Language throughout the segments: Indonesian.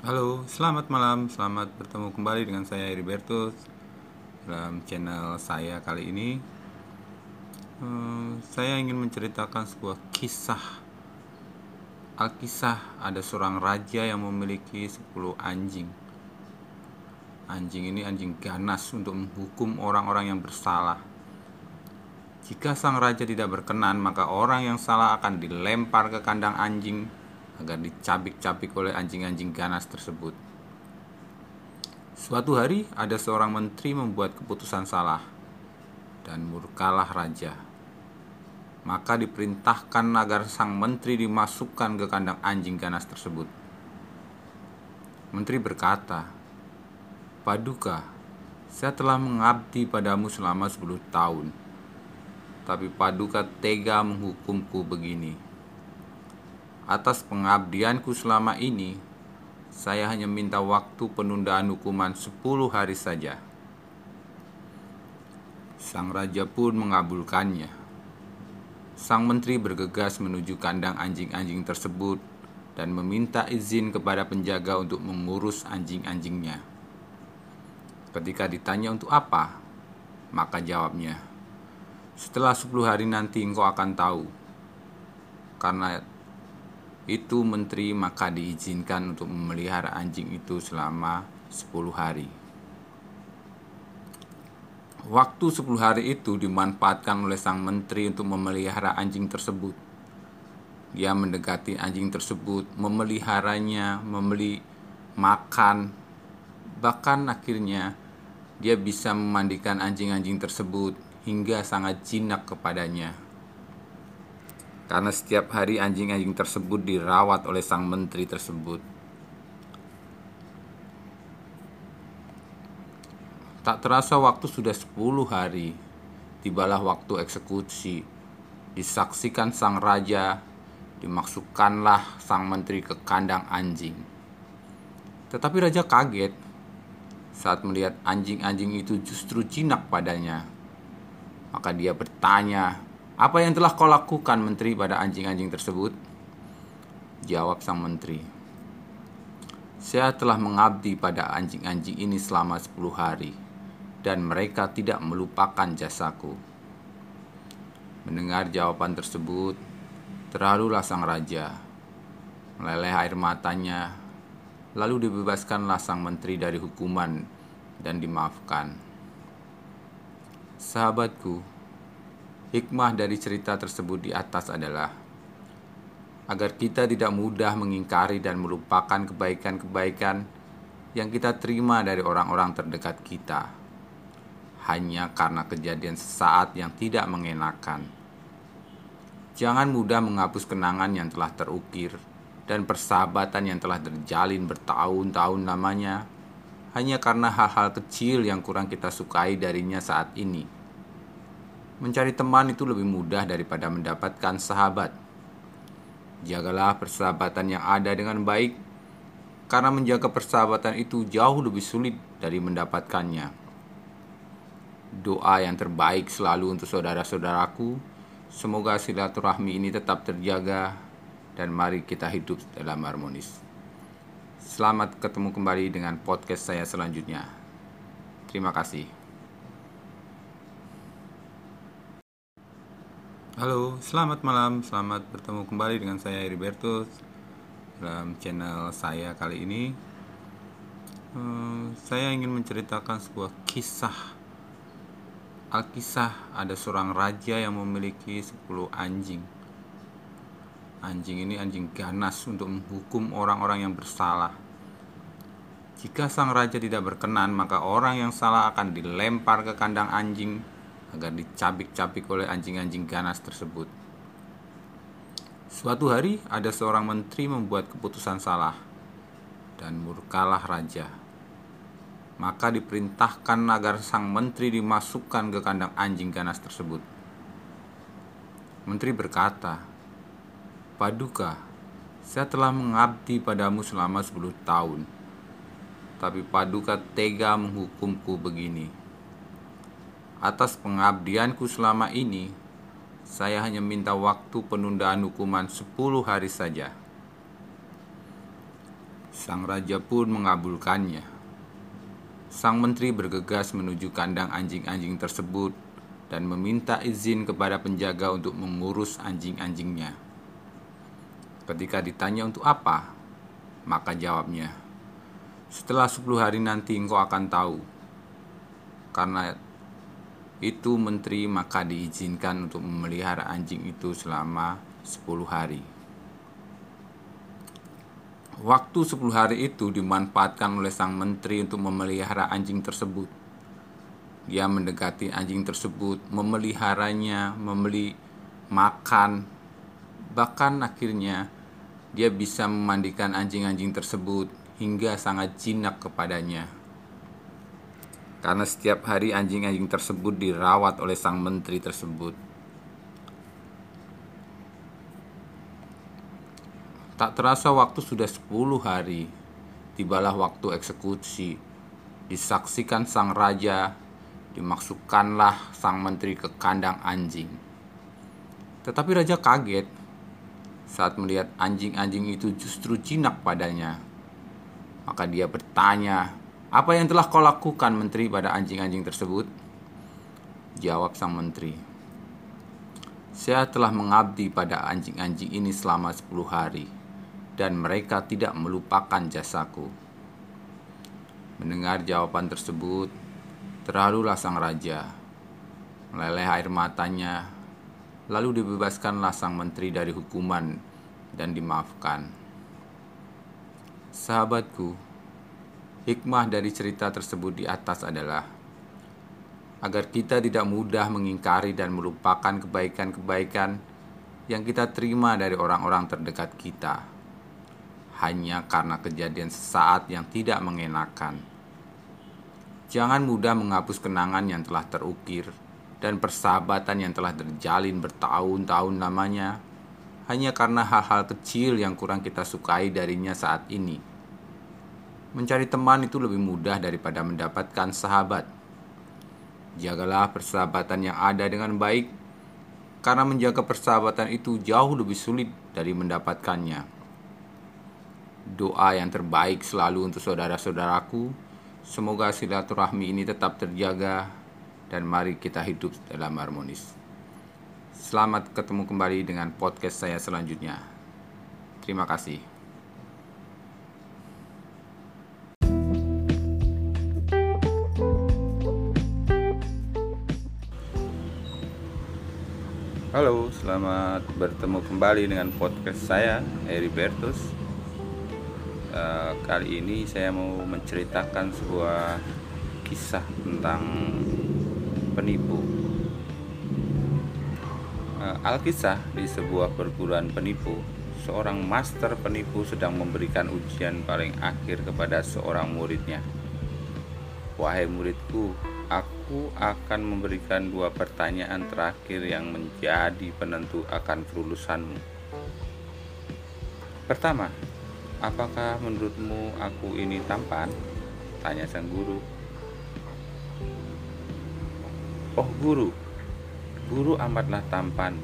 Halo, selamat malam. Selamat bertemu kembali dengan saya Heribertus dalam channel saya kali ini. eh, saya ingin menceritakan sebuah kisah. Alkisah ada seorang raja yang memiliki 10 anjing. Anjing ini anjing ganas untuk menghukum orang-orang yang bersalah. Jika sang raja tidak berkenan, maka orang yang salah akan dilempar ke kandang anjing agar dicabik-cabik oleh anjing-anjing ganas tersebut. Suatu hari ada seorang menteri membuat keputusan salah dan murkalah raja. Maka diperintahkan agar sang menteri dimasukkan ke kandang anjing ganas tersebut. Menteri berkata, Paduka, saya telah mengabdi padamu selama 10 tahun. Tapi Paduka tega menghukumku begini. Atas pengabdianku selama ini, saya hanya minta waktu penundaan hukuman 10 hari saja. Sang raja pun mengabulkannya. Sang menteri bergegas menuju kandang anjing-anjing tersebut dan meminta izin kepada penjaga untuk mengurus anjing-anjingnya. Ketika ditanya untuk apa, maka jawabnya, "Setelah 10 hari nanti engkau akan tahu." Karena itu menteri maka diizinkan untuk memelihara anjing itu selama 10 hari. Waktu 10 hari itu dimanfaatkan oleh sang menteri untuk memelihara anjing tersebut. Dia mendekati anjing tersebut, memeliharanya, membeli makan, bahkan akhirnya dia bisa memandikan anjing-anjing tersebut hingga sangat jinak kepadanya karena setiap hari anjing-anjing tersebut dirawat oleh sang menteri tersebut. Tak terasa waktu sudah 10 hari, tibalah waktu eksekusi. Disaksikan sang raja, dimaksudkanlah sang menteri ke kandang anjing. Tetapi raja kaget saat melihat anjing-anjing itu justru jinak padanya. Maka dia bertanya apa yang telah kau lakukan menteri pada anjing-anjing tersebut? Jawab sang menteri. Saya telah mengabdi pada anjing-anjing ini selama 10 hari dan mereka tidak melupakan jasaku. Mendengar jawaban tersebut, terharulah sang raja. Meleleh air matanya, lalu dibebaskanlah sang menteri dari hukuman dan dimaafkan. Sahabatku, Hikmah dari cerita tersebut di atas adalah agar kita tidak mudah mengingkari dan melupakan kebaikan-kebaikan yang kita terima dari orang-orang terdekat kita hanya karena kejadian sesaat yang tidak mengenakan. Jangan mudah menghapus kenangan yang telah terukir dan persahabatan yang telah terjalin bertahun-tahun namanya hanya karena hal-hal kecil yang kurang kita sukai darinya saat ini Mencari teman itu lebih mudah daripada mendapatkan sahabat. Jagalah persahabatan yang ada dengan baik, karena menjaga persahabatan itu jauh lebih sulit dari mendapatkannya. Doa yang terbaik selalu untuk saudara-saudaraku. Semoga silaturahmi ini tetap terjaga dan mari kita hidup dalam harmonis. Selamat ketemu kembali dengan podcast saya selanjutnya. Terima kasih. Halo, selamat malam. Selamat bertemu kembali dengan saya Heribertus dalam channel saya kali ini. Uh, saya ingin menceritakan sebuah kisah. Alkisah ada seorang raja yang memiliki 10 anjing. Anjing ini anjing ganas untuk menghukum orang-orang yang bersalah. Jika sang raja tidak berkenan, maka orang yang salah akan dilempar ke kandang anjing agar dicabik-cabik oleh anjing-anjing ganas tersebut. Suatu hari ada seorang menteri membuat keputusan salah dan murkalah raja. Maka diperintahkan agar sang menteri dimasukkan ke kandang anjing ganas tersebut. Menteri berkata, Paduka, saya telah mengabdi padamu selama 10 tahun. Tapi Paduka tega menghukumku begini Atas pengabdianku selama ini, saya hanya minta waktu penundaan hukuman 10 hari saja. Sang raja pun mengabulkannya. Sang menteri bergegas menuju kandang anjing-anjing tersebut dan meminta izin kepada penjaga untuk mengurus anjing-anjingnya. Ketika ditanya untuk apa, maka jawabnya, "Setelah 10 hari nanti engkau akan tahu." Karena itu menteri maka diizinkan untuk memelihara anjing itu selama 10 hari. Waktu 10 hari itu dimanfaatkan oleh sang menteri untuk memelihara anjing tersebut. Dia mendekati anjing tersebut, memeliharanya, membeli makan, bahkan akhirnya dia bisa memandikan anjing-anjing tersebut hingga sangat jinak kepadanya. Karena setiap hari anjing-anjing tersebut dirawat oleh sang menteri tersebut. Tak terasa waktu sudah 10 hari. Tibalah waktu eksekusi. Disaksikan sang raja, dimasukkanlah sang menteri ke kandang anjing. Tetapi raja kaget saat melihat anjing-anjing itu justru jinak padanya. Maka dia bertanya, "Apa yang telah kau lakukan, menteri, pada anjing-anjing tersebut?" Jawab sang menteri, "Saya telah mengabdi pada anjing-anjing ini selama 10 hari." dan mereka tidak melupakan jasaku. Mendengar jawaban tersebut, terharulah sang raja. Meleleh air matanya, lalu dibebaskanlah sang menteri dari hukuman dan dimaafkan. Sahabatku, hikmah dari cerita tersebut di atas adalah agar kita tidak mudah mengingkari dan melupakan kebaikan-kebaikan yang kita terima dari orang-orang terdekat kita hanya karena kejadian sesaat yang tidak mengenakan. Jangan mudah menghapus kenangan yang telah terukir dan persahabatan yang telah terjalin bertahun-tahun namanya hanya karena hal-hal kecil yang kurang kita sukai darinya saat ini. Mencari teman itu lebih mudah daripada mendapatkan sahabat. Jagalah persahabatan yang ada dengan baik, karena menjaga persahabatan itu jauh lebih sulit dari mendapatkannya doa yang terbaik selalu untuk saudara-saudaraku. Semoga silaturahmi ini tetap terjaga dan mari kita hidup dalam harmonis. Selamat ketemu kembali dengan podcast saya selanjutnya. Terima kasih. Halo, selamat bertemu kembali dengan podcast saya, Heribertus uh, kali ini saya mau menceritakan sebuah kisah tentang penipu. Uh, Alkisah di sebuah perguruan penipu, seorang master penipu sedang memberikan ujian paling akhir kepada seorang muridnya. Wahai muridku, aku akan memberikan dua pertanyaan terakhir yang menjadi penentu akan kelulusanmu. Pertama, Apakah menurutmu aku ini tampan? Tanya sang guru. Oh guru, guru amatlah tampan.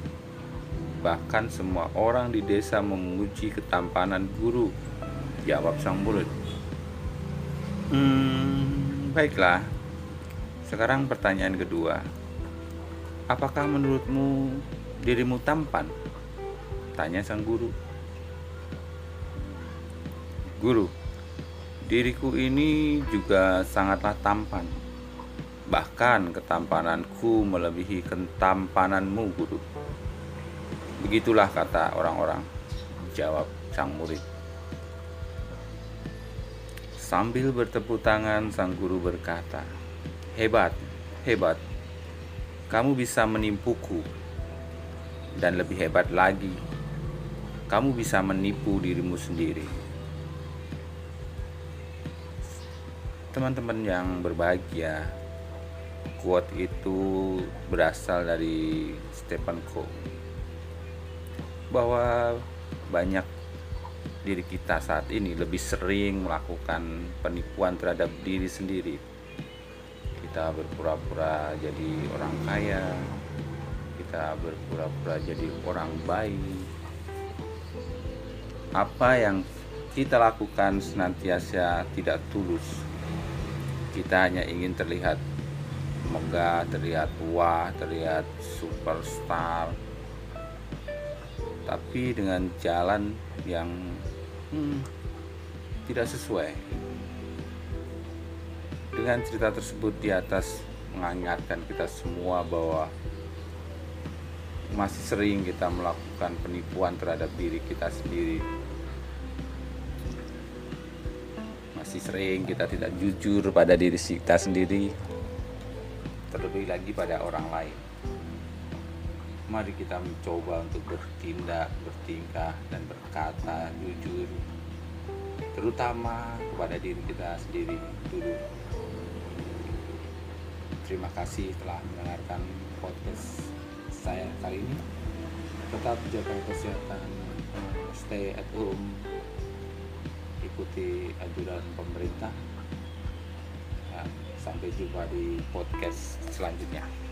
Bahkan semua orang di desa memuji ketampanan guru. Jawab sang murid. Hmm, baiklah. Sekarang pertanyaan kedua. Apakah menurutmu dirimu tampan? Tanya sang guru. Guru, diriku ini juga sangatlah tampan. Bahkan ketampananku melebihi ketampananmu, guru. Begitulah kata orang-orang, jawab sang murid. Sambil bertepuk tangan, sang guru berkata, "Hebat, hebat, kamu bisa menipuku, dan lebih hebat lagi, kamu bisa menipu dirimu sendiri." teman-teman yang berbahagia quote itu berasal dari Stephen Coe bahwa banyak diri kita saat ini lebih sering melakukan penipuan terhadap diri sendiri kita berpura-pura jadi orang kaya kita berpura-pura jadi orang baik apa yang kita lakukan senantiasa tidak tulus. Kita hanya ingin terlihat megah, terlihat wah, terlihat superstar. Tapi dengan jalan yang hmm, tidak sesuai. Dengan cerita tersebut di atas mengingatkan kita semua bahwa masih sering kita melakukan penipuan terhadap diri kita sendiri. Masih sering kita tidak jujur pada diri kita sendiri terlebih lagi pada orang lain. Mari kita mencoba untuk bertindak bertingkah dan berkata jujur terutama kepada diri kita sendiri dulu terima kasih telah mendengarkan podcast saya kali ini tetap jaga kesehatan stay at home ikuti anjuran pemerintah. Sampai jumpa di podcast selanjutnya.